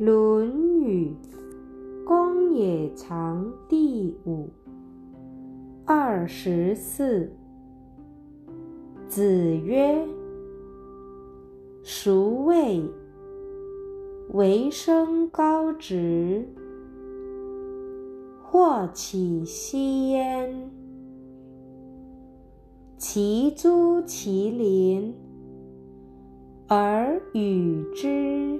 《论语·公冶长》第五二十四。子曰：“孰谓为生高直？或起息焉？其诸其邻而与之。”